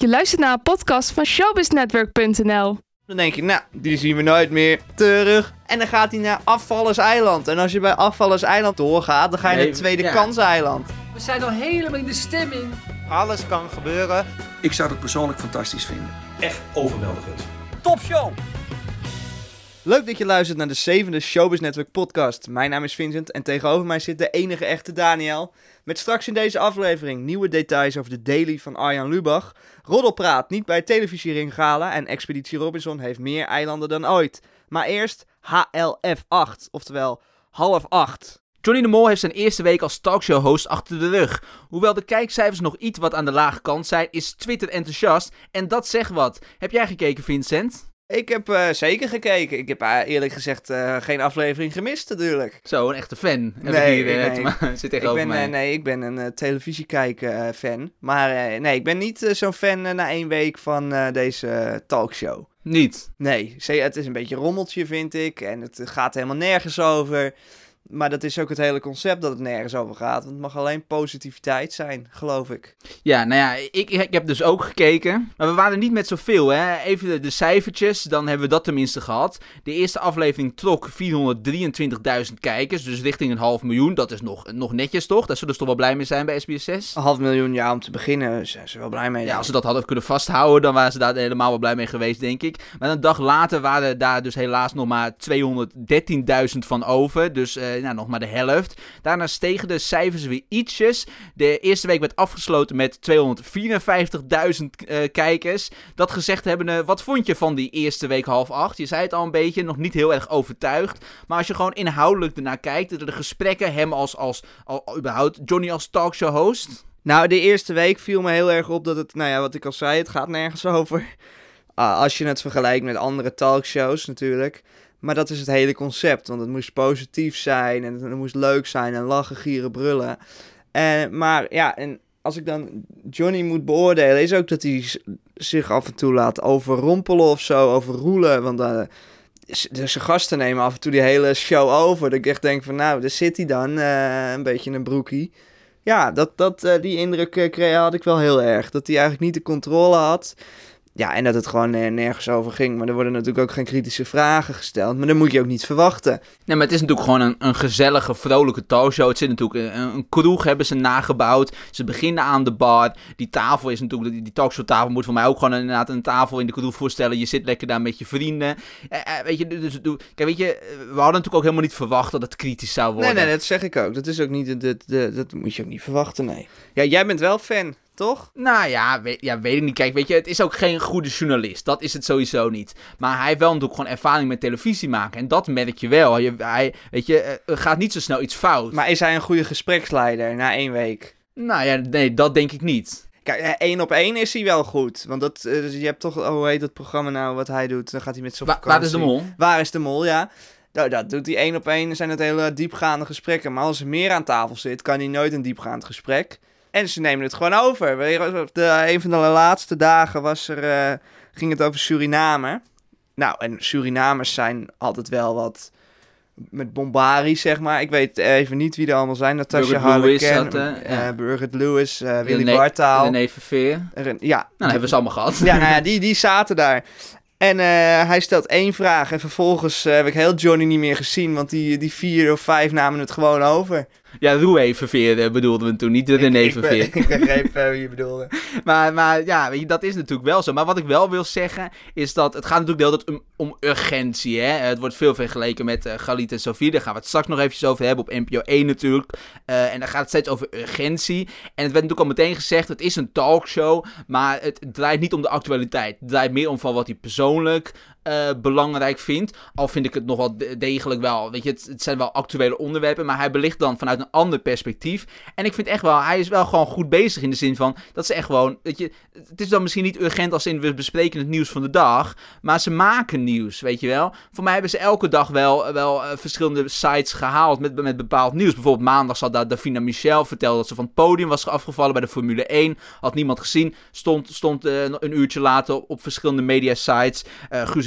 Je luistert naar een podcast van showbiznetwork.nl. Dan denk je, nou, die zien we nooit meer terug. En dan gaat hij naar Afvallers Eiland. En als je bij Afvallers Eiland doorgaat, dan ga je naar Tweede ja. Kanseiland. We zijn al helemaal in de stemming. Alles kan gebeuren. Ik zou het persoonlijk fantastisch vinden. Echt overweldigend. Topshow! Leuk dat je luistert naar de zevende Showbiz Network podcast. Mijn naam is Vincent en tegenover mij zit de enige echte Daniel. Met straks in deze aflevering nieuwe details over de daily van Arjan Lubach. Roddelpraat niet bij televisiering gala en Expeditie Robinson heeft meer eilanden dan ooit. Maar eerst HLF8, oftewel half acht. Johnny de Mol heeft zijn eerste week als talkshow-host achter de rug. Hoewel de kijkcijfers nog iets wat aan de lage kant zijn, is Twitter enthousiast. En dat zegt wat. Heb jij gekeken, Vincent? Ik heb eh, zeker gekeken. Ik heb eh, eerlijk gezegd eh, geen aflevering gemist natuurlijk. Zo, een echte fan. Heb Nee, ik hier, nee. ma- zit Ik ben, mij. nee, ik ben een televisiekijken fan. Maar nee, ik ben niet zo'n fan na één week van deze talkshow. Niet. Nee, het is een beetje een rommeltje vind ik. En het gaat helemaal nergens over. Maar dat is ook het hele concept dat het nergens over gaat. Want het mag alleen positiviteit zijn, geloof ik. Ja, nou ja, ik, ik heb dus ook gekeken. Maar we waren niet met zoveel, hè. Even de, de cijfertjes, dan hebben we dat tenminste gehad. De eerste aflevering trok 423.000 kijkers, dus richting een half miljoen. Dat is nog, nog netjes, toch? Daar zullen ze toch wel blij mee zijn bij SBS6? Een half miljoen jaar om te beginnen, zijn ze wel blij mee. Ja, als ze dat hadden kunnen vasthouden, dan waren ze daar helemaal wel blij mee geweest, denk ik. Maar een dag later waren daar dus helaas nog maar 213.000 van over. Dus eh, nou, nog maar de helft. Daarna stegen de cijfers weer ietsjes. De eerste week werd afgesloten met 254.000 eh, kijkers. Dat gezegd hebben, wat vond je van die eerste week half acht? Je zei het al een beetje, nog niet heel erg overtuigd. Maar als je gewoon inhoudelijk ernaar kijkt, de gesprekken, hem als, als, al, überhaupt Johnny als talkshow host... Nou, de eerste week viel me heel erg op dat het, nou ja, wat ik al zei, het gaat nergens over. Ah, als je het vergelijkt met andere talkshows natuurlijk. Maar dat is het hele concept, want het moest positief zijn en het moest leuk zijn en lachen, gieren, brullen. En, maar ja, en als ik dan Johnny moet beoordelen, is ook dat hij zich af en toe laat overrompelen of zo, overroelen. Want eh, z- de zijn gasten nemen af en toe die hele show over. Dat ik echt denk van, nou, daar zit hij dan, eh, een beetje een broekie. Ja, dat, dat, eh, die indruk eh, kreeg, had ik wel heel erg. Dat hij eigenlijk niet de controle had. Ja, en dat het gewoon eh, nergens over ging. Maar er worden natuurlijk ook geen kritische vragen gesteld. Maar dat moet je ook niet verwachten. Nee, maar het is natuurlijk gewoon een, een gezellige, vrolijke talkshow. Het zit natuurlijk een, een kroeg hebben ze nagebouwd. Ze beginnen aan de bar. Die tafel is natuurlijk, die, die talkshowtafel moet voor mij ook gewoon inderdaad een tafel in de kroeg voorstellen. Je zit lekker daar met je vrienden. Eh, eh, weet je, dus, doe- kijk, weet je, eh, we hadden natuurlijk ook helemaal niet verwacht dat het kritisch zou worden. Nee, nee, dat zeg ik ook. Dat is ook niet, dat, dat, dat moet je ook niet verwachten, nee. Ja, jij bent wel fan, toch? Nou ja weet, ja, weet ik niet. Kijk, weet je, het is ook geen goede journalist. Dat is het sowieso niet. Maar hij heeft wel natuurlijk gewoon ervaring met televisie maken. En dat merk je wel. Je, hij, weet je, eh, er gaat niet zo snel iets fout. Maar is hij een goede gespreksleider na één week? Nou ja, nee, dat denk ik niet. Kijk, eh, één op één is hij wel goed. Want dat, eh, dus je hebt toch, oh, hoe heet dat programma nou, wat hij doet? Dan gaat hij met zo'n Wa- waar is de mol? Waar is de mol, ja. Nou, dat doet hij één op één. zijn het hele diepgaande gesprekken. Maar als er meer aan tafel zit, kan hij nooit een diepgaand gesprek. En ze nemen het gewoon over. De, een van de laatste dagen was er, eh, ging het over Suriname. Nou, en Surinamers zijn altijd wel wat met bombari, zeg maar. Ik weet even niet wie er allemaal zijn. Natasha Harleken, zat, eh, Burgert Lewis, eh, Willy René- Bartaal. René Verveer. Nou, Er- Ja, dan hebben we ze allemaal gehad. ja, nou ja, die, die zaten daar. En hij stelt één vraag en vervolgens heb ik heel Johnny niet meer gezien, want die, die vier of vijf namen het gewoon over. Ja, Roué Verveer eh, bedoelden we toen, niet de René ik, ik begreep eh, wie je bedoelde. Maar, maar ja, weet je, dat is natuurlijk wel zo. Maar wat ik wel wil zeggen, is dat het gaat natuurlijk de hele tijd om, om urgentie. Hè? Het wordt veel vergeleken met eh Galit en Sofie. Daar gaan we het straks nog eventjes over hebben, op NPO 1 natuurlijk. Eh, en dan gaat het steeds over urgentie. En het werd natuurlijk al meteen gezegd, het is een talkshow, maar het draait niet om de actualiteit. Het draait meer om van wat hij persoonlijk eh, belangrijk vindt. Al vind ik het nog wel de- degelijk wel, weet je, het, zijn wel actuele onderwerpen, maar hij belicht dan vanuit een ander perspectief. En ik vind echt wel, hij is wel gewoon goed bezig in de zin van, dat ze echt gewoon, weet je, het is dan misschien niet urgent als in we bespreken het nieuws van de dag, maar ze maken nieuws, weet je wel. Voor mij hebben ze elke dag wel, wel eh, verschillende sites gehaald met, met bepaald nieuws. Bijvoorbeeld maandag zat daar Davina Michel, vertelde dat ze van het podium was afgevallen bij de Formule 1. Had niemand gezien, stond, stond eh, een uurtje later op, verschillende media sites.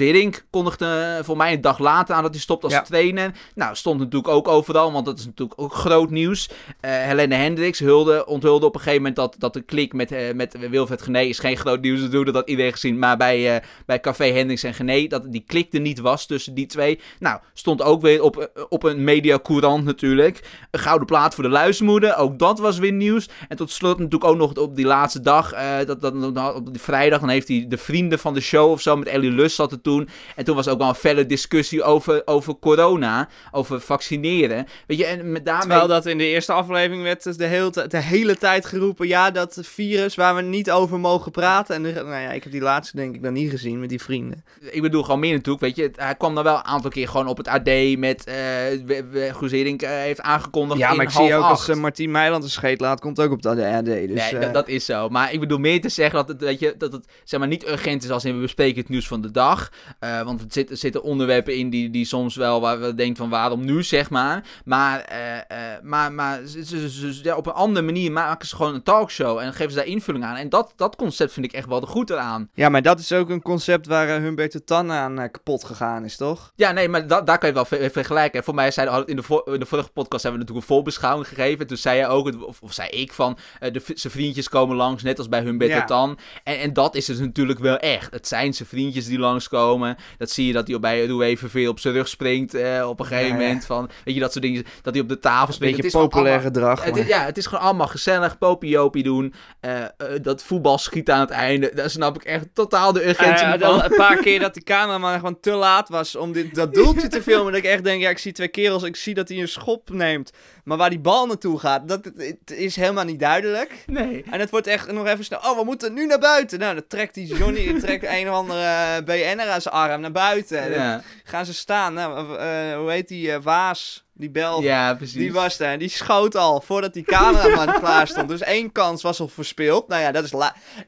Hiddink kondigde eh, voor mij een dag later aan dat hij stopt als Ja. trainer. Nou, stond natuurlijk ook overal, want dat is natuurlijk ook groot nieuws. Eh Helene Hendricks hulde, onthulde op een gegeven moment dat, dat de klik met, eh, met Wilfred Gené is geen groot nieuws dat had iedereen gezien. Maar bij, bij Café Hendricks en Gené, dat die klik er niet was tussen die twee. Nou, stond ook weer op, op een media courant natuurlijk. Een gouden plaat voor de luismoeder, ook dat was weer nieuws. En tot slot natuurlijk ook nog op die laatste dag, dat, dat, dat- op die vrijdag, dan heeft hij de vrienden van de show of zo, met Ellie Lust zat er toen. En toen was ook wel een felle discussie over, over corona, over vaccineren. Weet je, en met daarmee... Terwijl dat in de eerste aflevering werd dus de hele, de hele tijd geroepen... ja, dat virus waar we niet over mogen praten. En de- nou ja, ik heb die laatste denk ik dan niet gezien met die vrienden. Ik bedoel gewoon meer natuurlijk, weet je. het- Hij kwam dan wel een aantal keer gewoon op het AD met... we- Guus Hiddink heeft aangekondigd Ja, maar ik zie ook acht. als eh, Martien Meiland een scheet laat... komt ook op de AD. Dus, nee, eh, dat, dat is zo. Maar ik bedoel meer te zeggen dat het, weet je, dat het zeg maar, niet urgent is als in we bespreken het nieuws van de dag. Eh, want er zitten, er zitten onderwerpen in die, die soms wel waar we denken van waarom nu, zeg maar. Maar, eh, eh, maar, maar ze, ze- ze- ja, op een andere manier maken ze gewoon een talkshow en geven ze daar invulling aan. En dat, dat concept vind ik echt wel de goed eraan. Ja, maar dat is ook een concept waar uh, Humberto Tan aan kapot gegaan is, toch? Ja, nee, maar da- daar kan je wel ver- vergelijken. En voor mij zei in de, in de vorige podcast hebben we natuurlijk een voorbeschouwing gegeven. En toen zei je ook, het- of, of zei ik van, de, zijn vriendjes komen langs, net als bij Humberto Ja. Tan. En, en dat is het natuurlijk wel echt. Het zijn zijn vriendjes die langskomen. Dat zie je dat hij bij Roué Verveer op zijn rug springt eh, op een gegeven Ja, ja. moment. Van, weet je, dat soort dingen. Dat hij op de tafel springt. Beetje Het is populair allemaal- gedrag. het maar- is, ja, het is gewoon allemaal gezellig, popiopie doen. Eh, eh, dat voetbal schieten aan het einde, daar snap ik echt totaal de urgentie van. een paar keer dat die cameraman gewoon te laat was om dit, dat doeltje te filmen. Dat ik echt denk, ja, ik zie twee kerels, ik zie dat hij een schop neemt. Maar waar die bal naartoe gaat, dat het is helemaal niet duidelijk. Nee. En het wordt echt nog even snel, oh, we moeten nu naar buiten. Nou, dan trekt die Johnny, die trekt een of andere BN'er aan zijn arm naar buiten. Ja, gaan ze staan. Nou, eh, hoe heet die, eh, Waas, die bel. ja, precies. Die was daar en die schoot al voordat die cameraman klaar stond. Dus één kans was al verspeeld. Nou ja, dat is,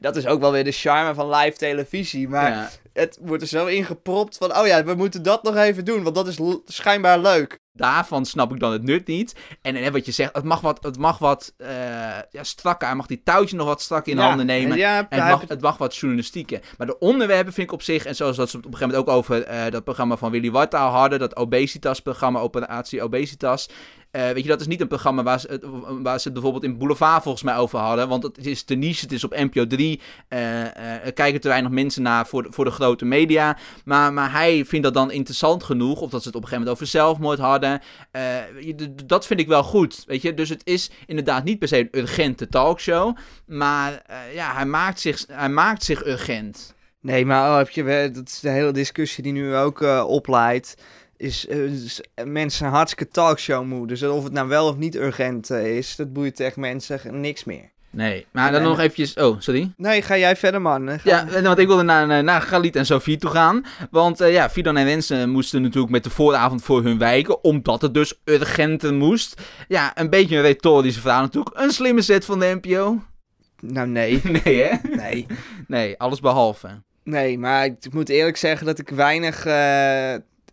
dat is ook wel weer de charme van live televisie. Maar Ja. het wordt er zo ingepropt van... Oh ja, we moeten dat nog even doen, want dat is schijnbaar leuk. Daarvan snap ik dan het nut niet. En, en wat je zegt, het mag wat, het mag wat eh, ja, strakker. Hij mag die touwtje nog wat strak in Ja, handen nemen. en ja, En hij het mag, het mag wat journalistieke. Maar de onderwerpen vind ik op zich, en zoals dat ze op een gegeven moment ook over eh, dat programma van Willy Wartaal hadden, dat obesitas-programma, Operatie Obesitas. Eh, weet je, dat is niet een programma waar ze, waar ze het bijvoorbeeld in Boulevard volgens mij over hadden. Want het is te niche, het is op NPO 3. eh, eh, er kijken te weinig mensen naar voor de, voor de grote media. Maar, maar hij vindt dat dan interessant genoeg. Of dat ze het op een gegeven moment over zelfmoord hadden. Eh, dat vind ik wel goed. Weet je, dus het is inderdaad niet per se een urgente talkshow. Maar eh, ja, hij maakt, zich, hij maakt zich urgent. Nee, maar oh, heb je, dat is de hele discussie die nu ook opleidt. Is, eh, is- mensen hartstikke talkshow moe. Dus of het nou wel of niet urgent eh, is, dat boeit echt mensen niks meer. Nee, maar dan Nee, nog eventjes... Oh, sorry. Nee, ga jij verder, man. Ga- Ja, want ik wilde naar, naar Galit en Sofie toe gaan. Want eh, ja, Fidan en Wensen moesten natuurlijk met de vooravond voor hun wijken. Omdat het dus urgenter moest. Ja, een beetje een retorische vraag natuurlijk. Een slimme zet van de NPO? Nou, nee. Nee, hè? Nee. Nee, alles behalve. Nee, maar ik, moet eerlijk zeggen dat ik weinig...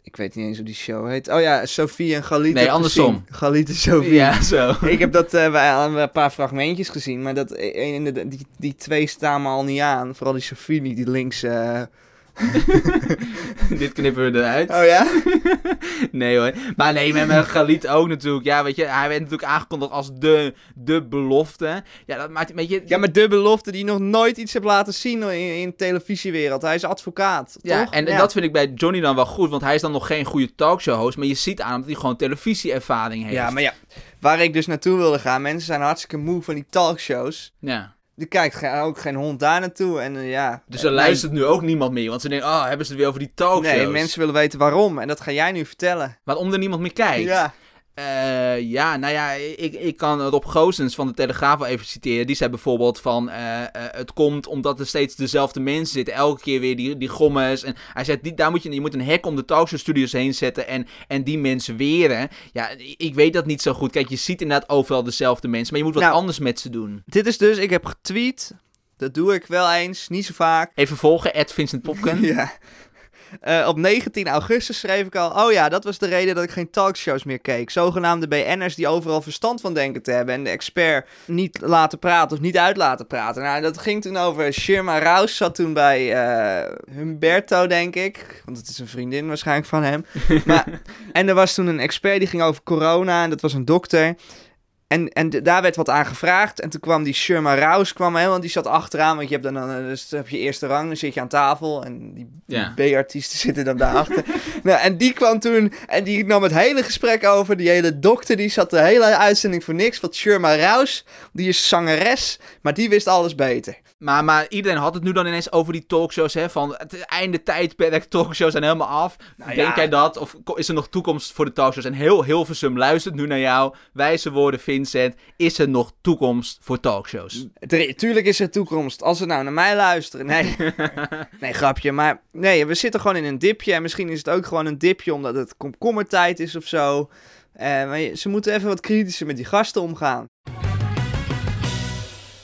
ik weet niet eens hoe die show heet. Oh ja, Sophie en Galit. Nee, andersom. Galit en Sophie. Ja, zo. Ik heb dat eh, bij een paar fragmentjes gezien, maar dat, eh, in de- die, die twee staan me al niet aan. Vooral die Sophie niet, die links... eh, Dit knippen we eruit. Oh ja? Nee hoor. Maar nee, met mijn Galit ook natuurlijk. Ja, weet je, hij werd natuurlijk aangekondigd als de, de belofte. Ja, dat maakt. Ja, maar de belofte die nog nooit iets heeft laten zien in, in de televisiewereld. Hij is advocaat, Ja, toch? en, en dat vind ik bij Johnny dan wel goed, want hij is dan nog geen goede talkshow-host, maar je ziet aan hem dat hij gewoon televisieervaring heeft. Ja, maar ja, waar ik dus naartoe wilde gaan, mensen zijn hartstikke moe van die talkshows. Ja. Er kijkt ge- ook geen hond daar naartoe en eh, ja... Dus er luistert nu ook niemand meer, want ze denken, oh, hebben ze het weer over die talkshows? Nee, mensen willen weten waarom en dat ga jij nu vertellen. Waarom er niemand meer kijkt? Ja. Eh, ja, nou ja, ik, ik kan Rob Goossens van de Telegraaf wel even citeren. Die zei bijvoorbeeld van, eh, eh, het komt omdat er steeds dezelfde mensen zitten. Elke keer weer die, die gommes. En hij zei, die, daar moet je, je moet een hek om de talkshowstudios heen zetten en, en die mensen weren. Ja, ik weet dat niet zo goed. Kijk, je ziet inderdaad overal dezelfde mensen, maar je moet wat Nou. anders met ze doen. Dit is dus, ik heb getweet, dat doe ik wel eens, niet zo vaak. Even volgen, Ed Vincent Popken. Ja. Eh, op 19 augustus schreef ik al, oh ja, dat was de reden dat ik geen talkshows meer keek. Zogenaamde BN'ers die overal verstand van denken te hebben en de expert niet laten praten of niet uit laten praten. Nou, dat ging toen over Shirma Raus, zat toen bij uh, Humberto, denk ik. Want het is een vriendin waarschijnlijk van hem. maar, en er was toen een expert die ging over corona en dat was een dokter. En, en daar werd wat aan gevraagd. En toen kwam die Sherma Rouse kwam helemaal, die zat achteraan. Want je hebt dan, dan dus heb je eerste rang, dan zit je aan tafel. En die, Ja. B-artiesten zitten dan daarachter. nou, en die kwam toen en die nam het hele gesprek over. Die hele dokter, die zat de hele uitzending voor niks. Want Sherma Rouse, die is zangeres, maar die wist alles beter. Maar, maar iedereen had het nu dan ineens over die talkshows, hè? Van het einde tijdperk, talkshows zijn helemaal af. Denk ja. jij dat? Of is er nog toekomst voor de talkshows? En heel Hilversum luistert nu naar jou. Wijze woorden, Vincent. Is er nog toekomst voor talkshows? Er- Tuurlijk is er toekomst. Als ze nou naar mij luisteren. Nee, nee grapje. Maar nee, we zitten gewoon in een dipje. En misschien is het ook gewoon een dipje omdat het komkommertijd is of zo. Eh, maar ze moeten even wat kritischer met die gasten omgaan.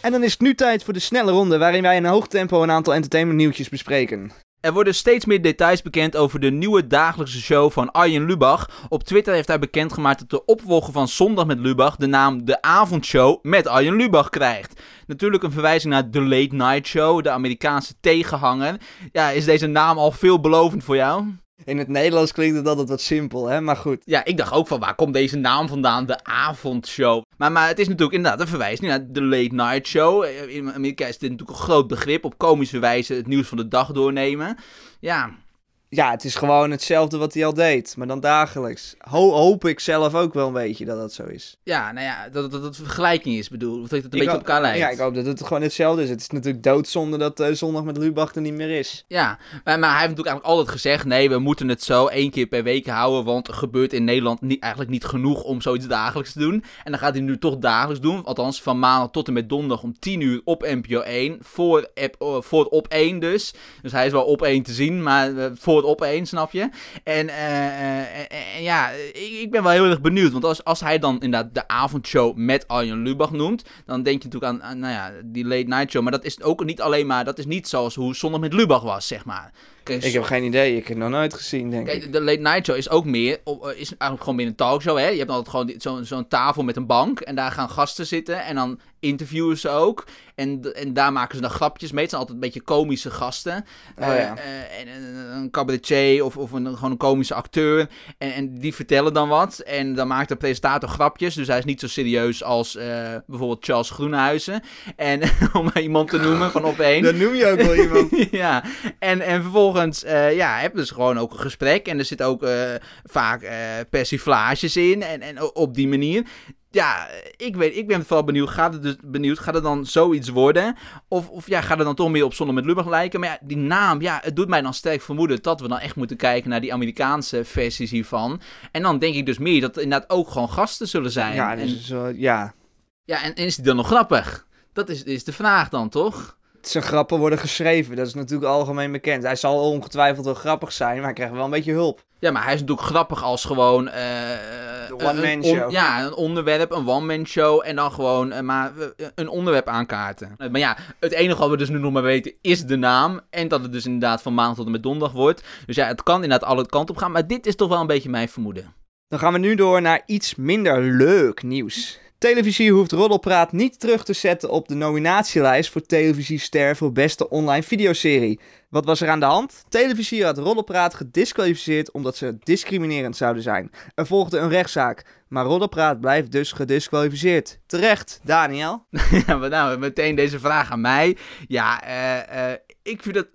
En dan is het nu tijd voor de snelle ronde, waarin wij in een hoog tempo een aantal entertainment nieuwtjes bespreken. Er worden steeds meer details bekend over de nieuwe dagelijkse show van Arjen Lubach. Op Twitter heeft hij bekendgemaakt dat de opvolger van Zondag met Lubach de naam De Avondshow met Arjen Lubach krijgt. Natuurlijk een verwijzing naar The Late Night Show, de Amerikaanse tegenhanger. Ja, is deze naam al veelbelovend voor jou? In het Nederlands klinkt het altijd wat simpel, hè? Maar goed. Ja, ik dacht ook van waar komt deze naam vandaan? De avondshow. Maar, maar het is natuurlijk inderdaad een verwijzing naar de late night show. Eh, In Amerika is dit natuurlijk een groot begrip. Op komische wijze het nieuws van de dag doornemen. Ja, Ja, het is gewoon hetzelfde wat hij al deed, maar dan dagelijks. Ho- hoop ik zelf ook wel een beetje dat dat zo is. ja nou ja, dat dat vergelijking is. bedoel, dat het een Ik beetje op elkaar lijkt. Ja, ik hoop dat het gewoon hetzelfde is. Het is natuurlijk doodzonde dat eh, zondag met Lubach er niet meer is. Ja, maar, maar hij heeft natuurlijk eigenlijk altijd gezegd: nee, we moeten het zo één keer per week houden. Want er gebeurt in Nederland niet, eigenlijk niet genoeg om zoiets dagelijks te doen. En dan gaat hij nu toch dagelijks doen. Althans, van maandag tot en met donderdag om 10 uur op NPO 1. Voor, app, oh, voor op 1 dus. Dus hij is wel op 1 te zien, maar eh, voor op 1, snap je? En, eh, eh, eh, en ja, ik, ik ben wel heel erg benieuwd. Want als, als hij dan inderdaad de avondshow met Arjen Lubach noemt. Dan denk je natuurlijk aan, aan nou ja, die late night show. Maar dat is ook niet alleen maar. Dat is niet zoals hoe Zondag met Lubach was, zeg maar. Ik heb geen idee, ik heb het nog nooit gezien, denk ik. Kijk, de Late Night Show is ook meer, eh, is eigenlijk gewoon meer een talkshow, hè. Je hebt altijd gewoon zo'n zo'n tafel met een bank en daar gaan gasten zitten en dan interviewen ze ook. En, en daar maken ze dan grapjes mee. Het zijn altijd een beetje komische gasten. Oh, Eh, ja. eh, en, en een cabaretier of, of een, gewoon een komische acteur. En, en die vertellen dan wat. En dan maakt de presentator grapjes. Dus hij is niet zo serieus als eh, bijvoorbeeld Charles Groenhuizen. En om iemand te noemen van op één. Dat noem je ook wel iemand. ja, en, en vervolgens eh ja, heb je dus gewoon ook een gesprek. En er zit ook eh, vaak eh persiflages in. En, en op die manier. Ja, ik, weet, ik ben vooral benieuwd. Gaat het, dus benieuwd, gaat het dan zoiets worden? Of, of ja, gaat het dan toch meer op Zondag met Lubach lijken? Maar ja, die naam, ja, het doet mij dan sterk vermoeden dat we dan echt moeten kijken naar die Amerikaanse versies hiervan. En dan denk ik dus meer dat er inderdaad ook gewoon gasten zullen zijn. Ja, en, dus, zo, ja. ja en, en is die dan nog grappig? Dat is, is de vraag dan, toch? Zijn grappen worden geschreven, dat is natuurlijk algemeen bekend. Hij zal ongetwijfeld wel grappig zijn, maar hij krijgt wel een beetje hulp. Ja, maar hij is natuurlijk grappig als gewoon... een- one-man show. ja, een onderwerp, een one-man show. En dan gewoon eh, maar een onderwerp aankaarten. Maar ja, het enige wat we dus nu nog maar weten is de naam. En dat het dus inderdaad van maandag tot en met donderdag wordt. Dus ja, het kan inderdaad alle kanten op gaan. Maar dit is toch wel een beetje mijn vermoeden. Dan gaan we nu door naar iets minder leuk nieuws. Televisie hoeft Roddelpraat niet terug te zetten op de nominatielijst voor televisiester voor beste online videoserie. Wat was er aan de hand? Televisie had Roddelpraat gedisqualificeerd omdat ze discriminerend zouden zijn. Er volgde een rechtszaak, maar Roddelpraat blijft dus gedisqualificeerd. Terecht, Daniel. ja, maar nou, meteen deze vraag aan mij. Ja, eh, eh, ik vind dat...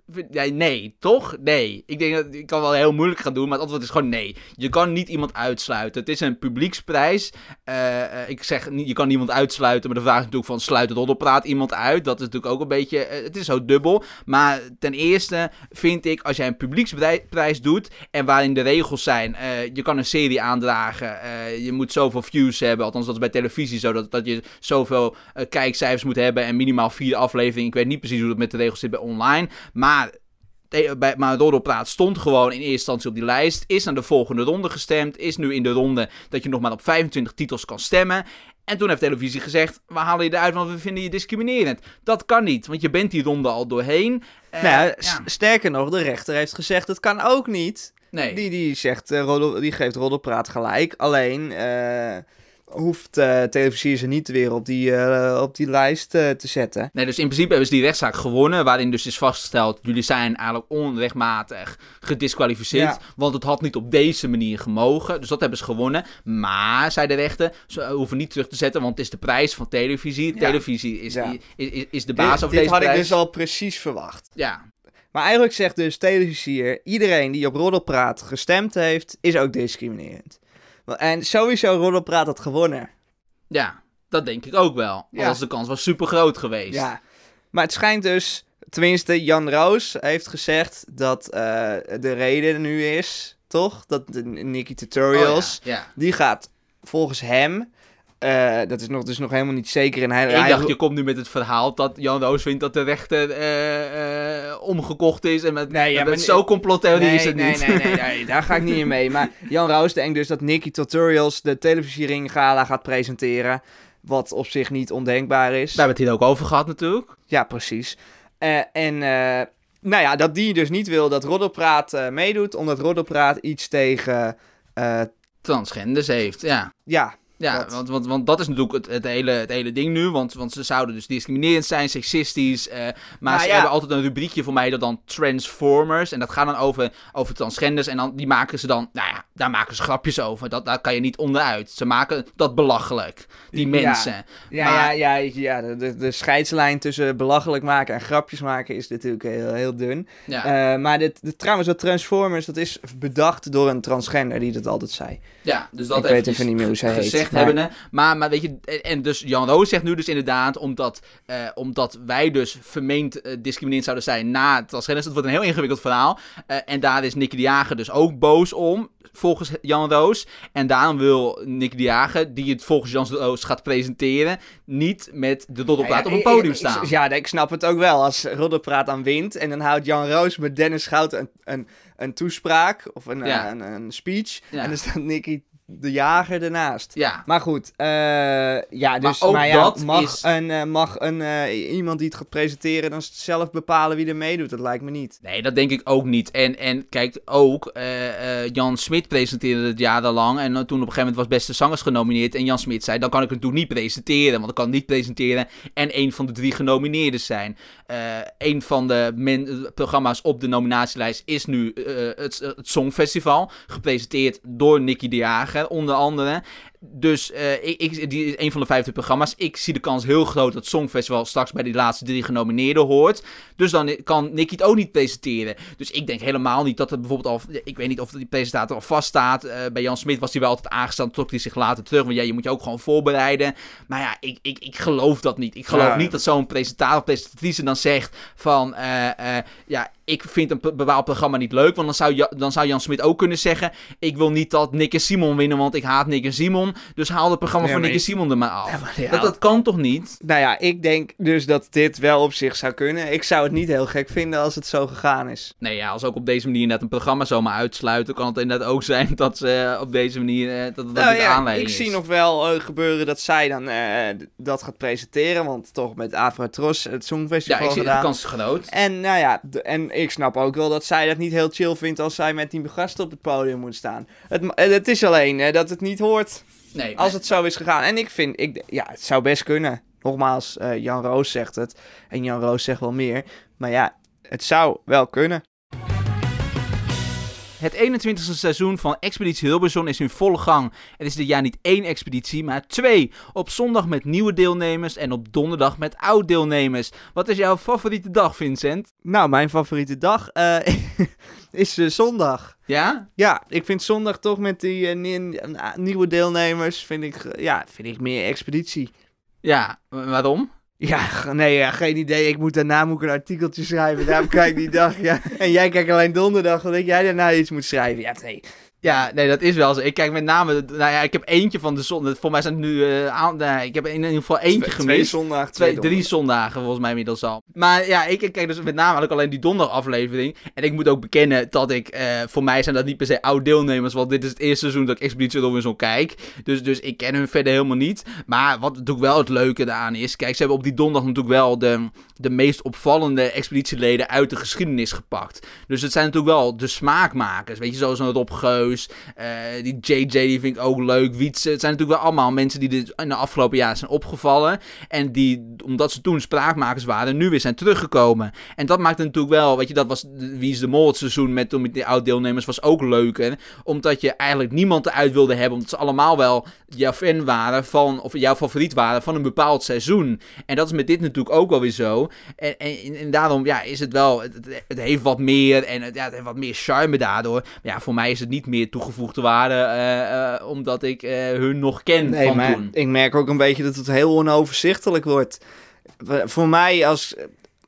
Nee, toch? Nee. Ik denk dat ik kan wel heel moeilijk gaan doen, maar het antwoord is gewoon nee. Je kan niet iemand uitsluiten. Het is een publieksprijs. Eh, eh, ik zeg, je kan niemand uitsluiten, maar de vraag is natuurlijk van, sluit het iemand uit? Dat is natuurlijk ook een beetje... het is zo dubbel. Maar ten eerste vind ik, als jij een publieksprijs doet, en waarin de regels zijn, eh, je kan een serie aandragen, eh, je moet zoveel views hebben, althans dat is bij televisie zo, dat, dat je zoveel eh, kijkcijfers moet hebben en minimaal vier afleveringen. Ik weet niet precies hoe het met de regels zit bij online, maar... Bij, maar Roddelpraat stond gewoon in eerste instantie op die lijst. Is naar de volgende ronde gestemd. Is nu in de ronde dat je nog maar op 25 titels kan stemmen. En toen heeft televisie gezegd, we halen je eruit, want we vinden je discriminerend. Dat kan niet, want je bent die ronde al doorheen. Eh, nou, ja, sterker nog, de rechter heeft gezegd, het kan ook niet. Nee. Die, die, zegt, eh, die geeft roddelpraat gelijk. Alleen eh, hoeft eh televisie ze niet weer op die, eh, op die lijst eh, te zetten. Nee, dus in principe hebben ze die rechtszaak gewonnen, waarin dus is vastgesteld, jullie zijn eigenlijk onrechtmatig gedisqualificeerd, Ja. want het had niet op deze manier gemogen. Dus dat hebben ze gewonnen. Maar, zei de rechter, ze hoeven niet terug te zetten, want het is de prijs van televisie. Ja. Televisie is, Ja. is, is, is de baas dit over dit deze had ik prijs. dus al precies verwacht. Ja, Maar eigenlijk zegt dus televisie hier, iedereen die op roddelpraat gestemd heeft, is ook discriminerend. En sowieso roddelpraat had gewonnen. ja, dat denk ik ook wel. Ja. Anders de kans was super groot geweest. Ja. Maar het schijnt dus, tenminste Jan Roos heeft gezegd dat eh, de reden nu is, toch? Dat de Nicky Oh, Tutorials, ja. ja. die gaat volgens hem, eh, dat is nog, dus nog helemaal niet zeker. En hij, Ik hij- dacht, je komt nu met het verhaal dat Jan Roos vindt dat de rechter eh, eh, omgekocht is. En met, Nee, ja, met maar- zo complottheorie nee, is het nee, niet. Nee, nee, nee, daar ga ik niet in mee. Maar Jan Roos denkt dus dat Nicky Tutorials de televisiering gala gaat presenteren. Wat op zich niet ondenkbaar is. We hebben het hier ook over gehad natuurlijk. Ja, precies. En nou ja, dat die dus niet wil dat Roddelpraat meedoet, omdat Roddelpraat iets tegen, Transgenders heeft, ja. ja, Ja, Dat. want, want, want dat is natuurlijk het, het, hele, het hele ding nu. Want, want ze zouden dus discriminerend zijn, seksistisch. eh, maar Nou ze ja. hebben altijd een rubriekje voor mij dat dan Transformers. En dat gaat dan over, over transgenders. En dan, die maken ze dan, nou ja, daar maken ze grapjes over. Dat, daar kan je niet onderuit. Ze maken dat belachelijk, die mensen. ja, Maar- ja, ja, ja de, de, de scheidslijn tussen belachelijk maken en grapjes maken is natuurlijk heel, heel dun. Ja, Eh, maar dit, dit- trouwens, dat Transformers, dat is bedacht door een transgender die dat altijd zei. ja dus dat ik weet even niet meer hoe zij heet. Gezegd maar- hebben. Maar, maar weet je, en, dus Jan Roos zegt nu dus inderdaad, omdat, eh, omdat wij dus vermeend eh, discriminerend zouden zijn na transgenders. Het wordt een heel ingewikkeld verhaal. Eh, en daar is Nicky de Jager dus ook boos om, volgens Jan Roos. En daarom wil Nicky de Jager, die het volgens Jan Roos gaat presenteren, niet met de roddelpraat Ja, op een podium staan. ik- Ja, ik snap het ook wel. Als Roddelpraat aan wint en dan houdt Jan Roos met Dennis Schouten een, een, een toespraak of een, Ja. eh, een, een speech. En dan staat Nicky de Jager ernaast. ja. Maar goed, eh, ja, dus ook maar ja, dat mag, is- een, eh, mag een, eh, iemand die het gaat presenteren dan zelf bepalen wie er meedoet? Dat lijkt me niet. Nee, dat denk ik ook niet. En, en kijk, ook Jan Smit presenteerde het jarenlang. En toen op een gegeven moment was Beste Zangers genomineerd. En Jan Smit zei, dan kan ik het toen niet presenteren. Want ik kan niet presenteren en een van de drie genomineerden zijn. Een van de men- programma's op de nominatielijst is nu het, het Songfestival. Gepresenteerd door Nicky de Jager, onder andere. Dus eh, ik, ik, die is een van de vijfde programma's. Ik zie de kans heel groot dat het Songfestival straks bij die laatste drie genomineerden hoort. Dus dan kan Nicky het ook niet presenteren. Dus ik denk helemaal niet dat er bijvoorbeeld al... Ik weet niet of die presentator al vaststaat. Eh bij Jan Smit was hij wel altijd aangesteld. Trok hij zich later terug. Want ja, je moet je ook gewoon voorbereiden. Maar ja, ik, ik, ik geloof dat niet. Ik geloof Ja. niet dat zo'n presentator of presentatrice dan zegt van... eh, ja, ik vind een be- bepaald programma niet leuk. Want dan zou, dan zou Jan Smit ook kunnen zeggen... Ik wil niet dat Nick en Simon winnen, want ik haat Nick en Simon. Dus haal het programma Ja, van maar Nick en ik- Simon er maar af. Ja, maar ja. dat, dat kan toch niet? Nou ja, ik denk dus dat dit wel op zich zou kunnen. Ik zou het niet heel gek vinden als het zo gegaan is. Nee, ja, als ook op deze manier inderdaad een programma zomaar uitsluiten... kan het inderdaad ook zijn dat ze eh, op deze manier... eh, dat, dat Nou ja, aanleiding ik is. zie nog wel eh, gebeuren dat zij dan dat gaat presenteren. Want toch met Afrotros het Ja, Songfestival ik zie de kans groot. En nou ja, en ik snap ook wel dat zij dat niet heel chill vindt als zij met die gasten op het podium moet staan. Het, het is alleen eh, dat het niet hoort Nee, als het zo is gegaan. En ik vind, ik, ja, het zou best kunnen. Nogmaals, eh, Jan Roos zegt het. En Jan Roos zegt wel meer. Maar ja, het zou wel kunnen. Het 21e seizoen van Expeditie Hilversum is in volle gang. Het is dit jaar niet één expeditie, maar twee. Op zondag met nieuwe deelnemers en op donderdag met oud-deelnemers. Wat is jouw favoriete dag, Vincent? Nou, mijn favoriete dag eh, is eh, zondag. Ja? Ja, ik vind zondag toch met die eh, nie- nieuwe deelnemers, vind ik, ja, vind ik meer expeditie. Ja, wa- waarom? Ja, nee, geen idee. Ik moet daarna moet ik een artikeltje schrijven. Daarom kijk ik die dag, ja. En jij kijkt alleen donderdag, omdat jij daarna iets moet schrijven. Ja, nee. Ja, nee, dat is wel zo. Ik kijk met name, nou ja, ik heb eentje van de zon. Voor mij zijn het nu uh, aan. Uh, ik heb in ieder geval eentje twee, gemist. Twee zondagen, twee, twee drie zondagen volgens mij inmiddels al. Maar ja, ik, kijk dus met name alleen die donderdagaflevering. En ik moet ook bekennen dat ik, uh, voor mij zijn dat niet per se oud deelnemers, want dit is het eerste seizoen dat ik Expeditie Robinson kijk. Dus, dus ik ken hun verder helemaal niet. Maar wat natuurlijk wel het leuke eraan is, kijk, ze hebben op die donderdag natuurlijk wel de, de meest opvallende expeditieleden uit de geschiedenis gepakt. Dus het zijn natuurlijk wel de smaakmakers. Weet je, zoals een Rob Geus, uh, die JJ, die vind ik ook leuk. Wietse, het zijn natuurlijk wel allemaal mensen die dit in de afgelopen jaren zijn opgevallen. En die, omdat ze toen spraakmakers waren, nu weer zijn teruggekomen. En dat maakt natuurlijk wel, weet je, dat was Wie is de Mol het seizoen met, met die oud-deelnemers was ook leuker. Omdat je eigenlijk niemand eruit wilde hebben, omdat ze allemaal wel jouw fan waren van, of jouw favoriet waren van een bepaald seizoen. En dat is met dit natuurlijk ook wel weer zo. En, en, daarom ja, is het wel, het, heeft wat meer en ja, wat meer charme daardoor. Maar ja, voor mij is het niet meer toegevoegde waarde, uh, uh, omdat ik uh, hun nog ken nee, van maar toen. Ik merk ook een beetje dat het heel onoverzichtelijk wordt. Voor mij als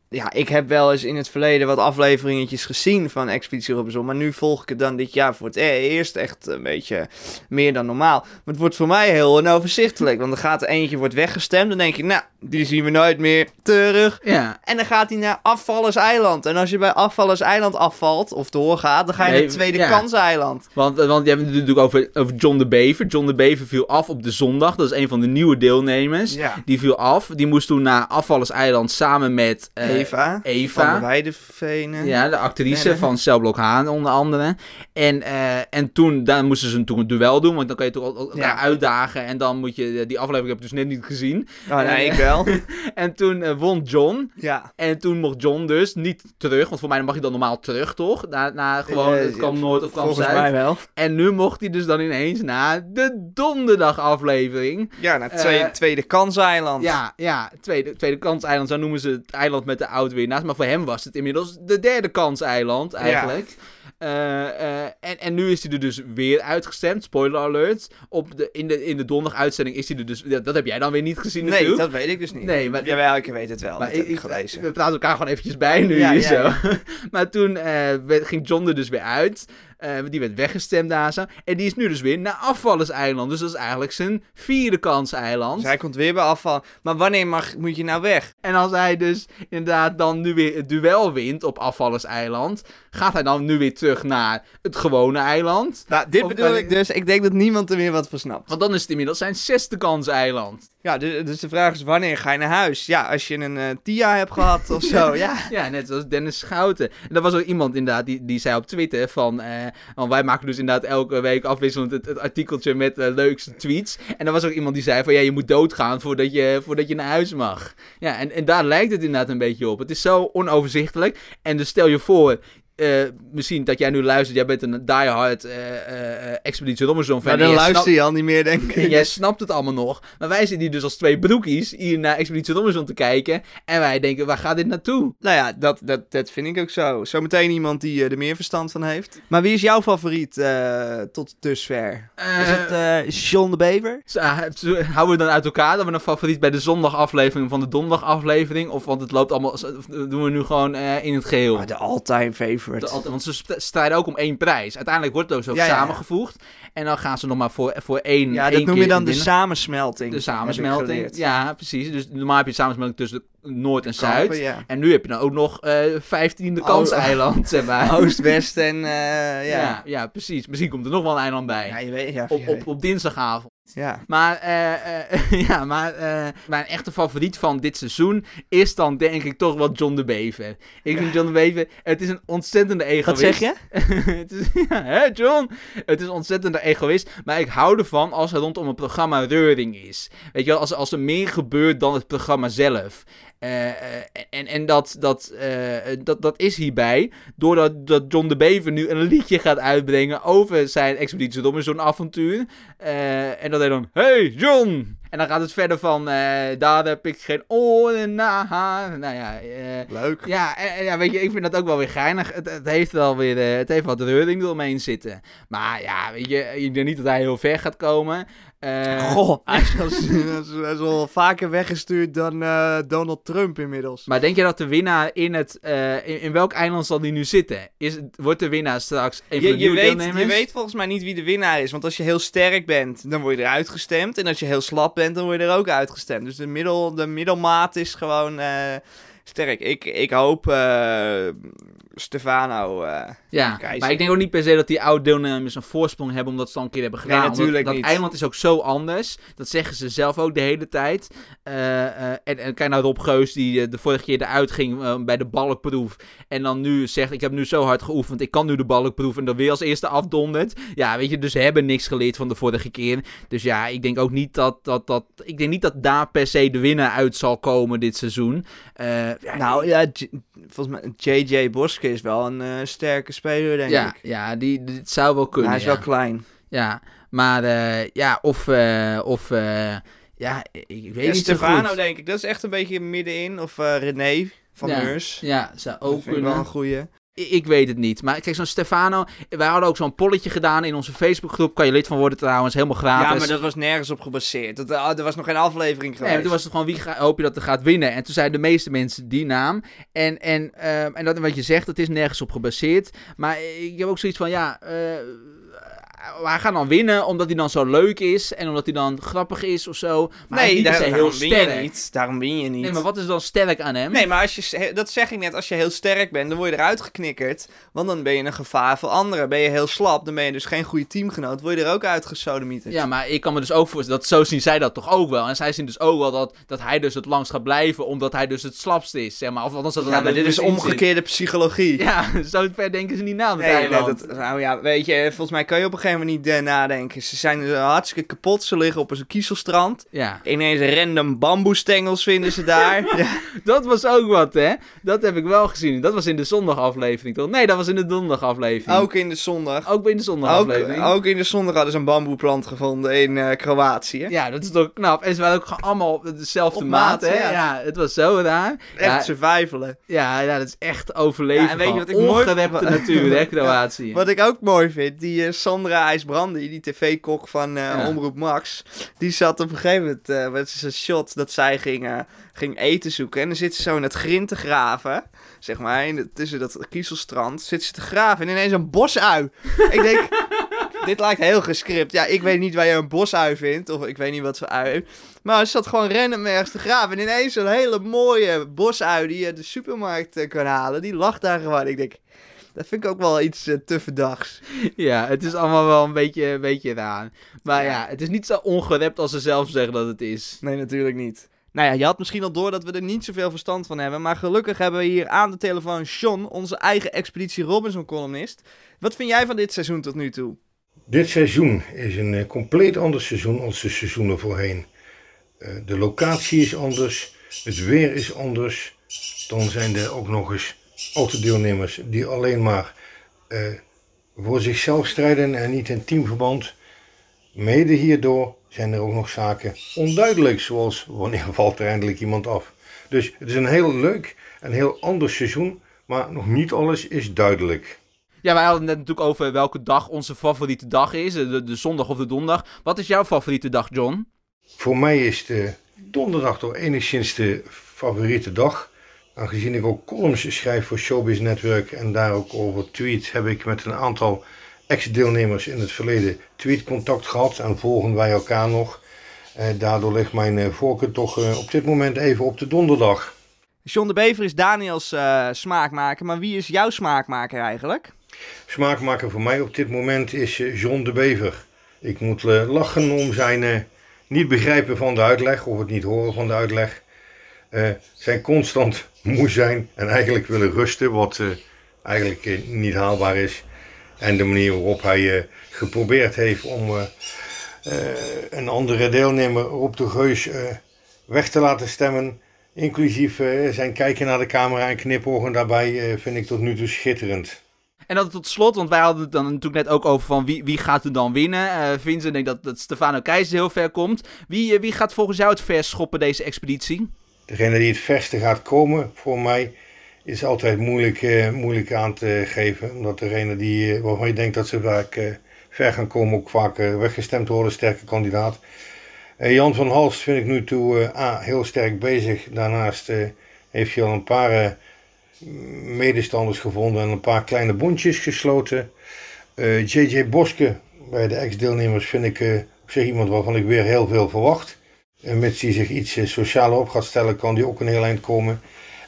ja, ik heb wel eens in het verleden wat afleveringetjes gezien van Expeditie Robinson. Maar nu volg ik het dan dit jaar voor het eerst echt een beetje meer dan normaal. Maar het wordt voor mij heel onoverzichtelijk. Want er gaat er eentje wordt weggestemd. Dan denk je, nou, die zien we nooit meer terug. Ja. En dan gaat hij naar Afvallers Eiland. En als je bij Afvallers Eiland afvalt of doorgaat, dan ga je Nee, naar Tweede ja. Kanseiland. Want, want je hebt het natuurlijk over, over John de Bever. John de Bever viel af op de zondag. Dat is een van de nieuwe deelnemers. Ja. Die viel af. Die moest toen naar Afvallers Eiland samen met eh, Eva. Eva. Van de Weidevenen. Ja, de actrice van Celblok Haan onder andere. En, eh, en toen daar moesten ze toen een duel doen, want dan kan je toch el- elkaar Ja. uitdagen. En dan moet je, die aflevering heb ik dus net niet gezien. Oh, nee, ik wel. En toen eh, won John. ja. En toen mocht John dus niet terug, want voor mij mag je dan normaal terug, toch? Na, na gewoon, Eh, het kwam Noord of kwam Volgens mij wel. En nu mocht hij dus dan ineens naar de donderdag aflevering. Ja, naar tweede, Eh, tweede Kanseiland. Ja, ja tweede, tweede kanseiland, zo noemen ze het eiland met de oud-winnaars. Maar voor hem was het inmiddels de derde kanseiland eigenlijk. Eh, eh, en, en nu is hij er dus weer uitgestemd, spoiler alert. Op de, in, de, in de donderdag-uitzending is hij er dus... dat heb jij dan weer niet gezien Nee, natuurlijk. dat weet ik dus niet. Nee, maar- Jawel, ik weet het wel. Maar ik, ik we praten elkaar gewoon eventjes bij nu Ja, hier ja, zo. maar toen werd- ging John er dus weer uit. Eh, die werd weggestemd daar zo. En die is nu dus weer naar Afvallerseiland. Dus dat is eigenlijk zijn vierde kanseiland. Dus hij komt weer bij afval. Maar wanneer mag, moet je nou weg? En als hij dus inderdaad dan nu weer het duel wint op Afvallerseiland, gaat hij dan nu weer terug naar het gewone eiland? Nou, dit Of bedoel ik dus. Ik denk dat niemand er meer wat van snapt. Want dan is het inmiddels zijn zesde kanseiland. Ja, dus, dus de vraag is wanneer ga je naar huis? Ja, als je een eh, TIA hebt gehad of zo, ja. Ja, net zoals Dennis Schouten. En er was ook iemand inderdaad die, die zei op Twitter van... eh, want wij maken dus inderdaad elke week afwisselend het, het artikeltje met de leukste tweets. En er was ook iemand die zei van... Ja, je moet doodgaan voordat je, voordat je naar huis mag. Ja, en, en daar lijkt het inderdaad een beetje op. Het is zo onoverzichtelijk. En dus stel je voor... eh, misschien dat jij nu luistert, jij bent een diehard eh eh Expeditie Robinson fan. Maar en dan luister snapt- je al niet meer, denk ik. en jij snapt het allemaal nog. Maar wij zitten hier dus als twee broekies hier naar Expeditie Robinson te kijken. En wij denken, waar gaat dit naartoe? Nou ja, dat, dat, dat vind ik ook zo. Zometeen iemand die er meer verstand van heeft. Maar wie is jouw favoriet tot dusver? Is het John de Bever? Houden we dan uit elkaar dat we een favoriet bij de zondagaflevering van de donderdagaflevering? Of want het loopt allemaal, doen we nu gewoon in het geheel? Ah, de all-time favorite. De- want ze st- strijden ook om één prijs. Uiteindelijk wordt het ook zo Ja, ja. samengevoegd. En dan gaan ze nog maar voor, voor één ja, één dat noem je dan de samensmelting. De samensmelting. Ja, precies. Dus normaal heb je samensmelting tussen Noord en Zuid. Ja. En nu heb je dan ook nog eh 15e Oh, kanseiland, zeg maar. Oost, West en eh, ja. ja. ja. Precies. Misschien komt er nog wel een eiland bij. Ja, je weet, ja, op, op, op dinsdagavond. Ja. Maar, eh, eh, ja, maar eh, mijn echte favoriet van dit seizoen is dan denk ik toch wel John de Bever. Ik vind John de Bever, het is een ontzettende egoïst. Wat zeg je? het is, ja, hè John? Het is een ontzettende egoïst, maar ik hou ervan als er rondom een programma reuring is. Weet je wel, als, als er meer gebeurt dan het programma zelf. Eh, eh, en en dat, dat, eh, dat, dat is hierbij, doordat dat John de Bever nu een liedje gaat uitbrengen over zijn Expeditie Robinson avontuur. Eh, en dat hij dan, hey John, En dan gaat het verder van, eh, daar heb ik geen oren naar. Nou ja, Leuk. ja, en, ja, weet je, ik vind dat ook wel weer geinig. Het, het heeft wel weer, het heeft wat reuring eromheen zitten. Maar ja, weet je, ik denk niet dat hij heel ver gaat komen. Eh, Goh, hij is, al- hij is- hij is al vaker weggestuurd dan eh, Donald Trump inmiddels. Maar denk je dat de winnaar in het, eh, in, in welk eiland zal die nu zitten? Is, wordt de winnaar straks een van de Je, weet, deelnemers? je weet volgens mij niet wie de winnaar is. Want als je heel sterk bent, dan word je eruit gestemd. En als je heel slap bent, dan word je er ook uitgestemd. Dus de, middel, de middelmaat is gewoon eh, sterk. Ik, ik hoop eh, Stefano. eh, Ja, Keizer. maar ik denk ook niet per se dat die oude deelnemers een voorsprong hebben omdat ze het al een keer hebben gedaan. Nee, natuurlijk dat niet. eiland is ook zo anders. Dat zeggen ze zelf ook de hele tijd. Eh, eh, en, en kijk naar Rob Geus die de vorige keer eruit ging bij de balkproef. En dan nu zegt, ik heb nu zo hard geoefend, ik kan nu de balkproef. En dan weer als eerste afdondert. Ja, weet je, dus ze hebben niks geleerd van de vorige keer. Dus ja, ik denk ook niet dat, dat, dat, ik denk niet dat daar per se de winnaar uit zal komen dit seizoen. Ja, nou ja, volgens mij JJ Boske is wel een eh, sterke speler, denk ja, ik. ja die, dit zou wel kunnen. hij is ja. wel klein. Ja, maar eh, ja, of, eh, of ja, ik, weet Ja, niet Stefano, denk ik. Dat is echt een beetje middenin. Of René van Ja. Meurs. Ja, zou Dat ook kunnen. wel een goeie. Ik, weet het niet. Maar kijk, zo'n Stefano, wij hadden ook zo'n polletje gedaan in onze Facebookgroep. Kan je lid van worden trouwens, helemaal gratis. Ja, maar dat was nergens op gebaseerd. Dat, ah, er was nog geen aflevering geweest. Nee, toen was het gewoon wie ga- hoop je dat er gaat winnen. En toen zeiden de meeste mensen die naam. En, en, ehm, en dat wat je zegt, het is nergens op gebaseerd. Maar ik heb ook zoiets van, ja, eh, hij gaat dan winnen omdat hij dan zo leuk is. En omdat hij dan grappig is of zo. Maar is nee, daar, daarom heel win je sterk. niet. Daarom win je niet. Nee, maar wat is dan sterk aan hem? Nee, maar als je, dat zeg ik net, als je heel sterk bent, dan word je eruit geknikkerd. Want dan ben je een gevaar voor anderen. Ben je heel slap, dan ben je dus geen goede teamgenoot. Word je er ook uitgesodemieterd. Ja, maar ik kan me dus ook voorstellen, dat zo zien zij dat toch ook wel. En zij zien dus ook wel dat, dat hij dus het langst gaat blijven, omdat hij dus het slapste is, zeg maar. Of althans dat Ja, maar dit is zit. omgekeerde psychologie. Ja, zo ver denken ze niet na met Nee, nee, dat, nou ja, weet je, volgens mij kan je op een gegeven moment niet nadenken. Ze zijn hartstikke kapot, ze liggen op een kiezelstrand. Ja, Ineens random bamboestengels vinden ze daar. ja. dat was ook wat, hè. Dat heb ik wel gezien. Dat was in de zondagaflevering, toch? Nee, dat was in de donderdagaflevering. Ook in de zondag. Ook in de Ook, zondagaflevering. ook in de zondag hadden ze een bamboeplant gevonden in eh, Kroatië. Ja, dat is toch knap. En ze waren ook allemaal dezelfde Op maat, hè. ja. Ja. het was zo raar. Echt ja, survivalen. ja, ja, dat is echt overleven. Ja, en weet je wat ik mooi vind? natuur, hè, Kroatië. Wat ik ook mooi vind, die eh, Sandra IJsbrandi, die tv-kok van eh, Ja. Omroep Max, die zat op een gegeven moment, eh wat is een shot dat zij ging, eh, ging eten zoeken. En dan zit ze zo in het grind te graven, zeg maar, in de- tussen dat kiezelstrand, zit ze te graven en ineens een bosui. ik denk, dit lijkt heel gescript. Ja, ik weet niet waar je een bosui vindt, of ik weet niet wat voor ui. Maar ze zat gewoon random ergens te graven en ineens een hele mooie bosui die je de supermarkt eh, kan halen, die lag daar gewoon. Ik denk... Dat vind ik ook wel iets eh, te verdachts. Ja, het is allemaal wel een beetje, een beetje raar. Maar ja. het is niet zo ongerept als ze zelf zeggen dat het is. Nee, natuurlijk niet. Nou ja, je had misschien al door dat we er niet zoveel verstand van hebben. Maar gelukkig hebben we hier aan de telefoon John, onze eigen Expeditie Robinson columnist. Wat vind jij van dit seizoen tot nu toe? Dit seizoen is een eh, compleet ander seizoen als de seizoenen voorheen. Eh, de locatie is anders, het weer is anders. Dan zijn er ook nog eens autodeelnemers die alleen maar eh, voor zichzelf strijden en niet in teamverband. Mede hierdoor zijn er ook nog zaken onduidelijk, zoals wanneer valt er eindelijk iemand af. Dus het is een heel leuk en heel ander seizoen, maar nog niet alles is duidelijk. Ja, wij hadden het net natuurlijk over welke dag onze favoriete dag is. De, de zondag of de donderdag. Wat is jouw favoriete dag, John? Voor mij is de donderdag toch enigszins de favoriete dag. Aangezien ik ook columns schrijf voor Showbiz Network en daar ook over tweet, heb ik met een aantal ex-deelnemers in het verleden tweetcontact gehad en volgen wij elkaar nog. Eh, daardoor ligt mijn eh, voorkeur toch eh, op dit moment even op de donderdag. John de Bever is Daniels smaakmaker, maar wie is jouw smaakmaker eigenlijk? Smaakmaker voor mij op dit moment is John de Bever. Ik moet lachen om zijn niet begrijpen van de uitleg of het niet horen van de uitleg. Eh, zijn constant moe zijn en eigenlijk willen rusten, wat eh, eigenlijk eh, niet haalbaar is. En de manier waarop hij geprobeerd heeft om een andere deelnemer op de Geus weg te laten stemmen. Inclusief zijn kijken naar de camera en knipogen daarbij vind ik tot nu toe schitterend. En dan tot slot, want wij hadden het dan natuurlijk net ook over van wie, wie gaat er dan winnen. Uh, Vincent denkt dat, dat Stefano Keizer heel ver komt. Wie, wie gaat volgens jou het vers schoppen deze expeditie? Degene die het verste gaat komen, voor mij, is altijd moeilijk, uh, moeilijk aan te geven. Omdat degene die, waarvan je denkt dat ze vaak ver gaan komen, ook vaak weggestemd worden, sterke kandidaat. Jan van Halst vind ik nu toe A, heel sterk bezig. Daarnaast heeft hij al een paar medestanders gevonden en een paar kleine bondjes gesloten. J.J. Eh, Boske, bij de ex-deelnemers, vind ik op zich iemand waarvan ik weer heel veel verwacht. En met hij zich iets uh, socialer op gaat stellen, kan die ook een heel eind komen.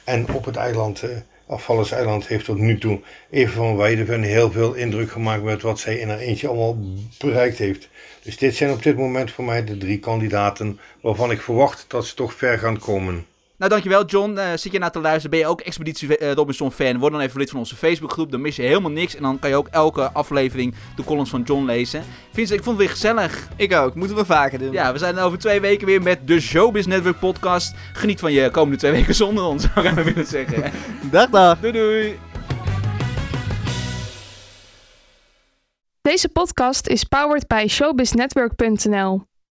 En op het eiland, uh, eiland, heeft tot nu toe even van Weideven heel veel indruk gemaakt met wat zij in haar eentje allemaal bereikt heeft. Dus dit zijn op dit moment voor mij de drie kandidaten waarvan ik verwacht dat ze toch ver gaan komen. Nou, dankjewel John. Uh, zit je naar te luisteren? Ben je ook Expeditie uh, Robinson fan? Word dan even lid van onze Facebookgroep. Dan mis je helemaal niks. En dan kan je ook elke aflevering de columns van John lezen. Vincent, ik vond het weer gezellig. Ik ook. Moeten we vaker doen. Ja, we zijn over twee weken weer met de Showbiz Network podcast. Geniet van je komende twee weken zonder ons, zou ik willen zeggen. dag, dag. Doei, doei. Deze podcast is powered bij showbiznetwork.nl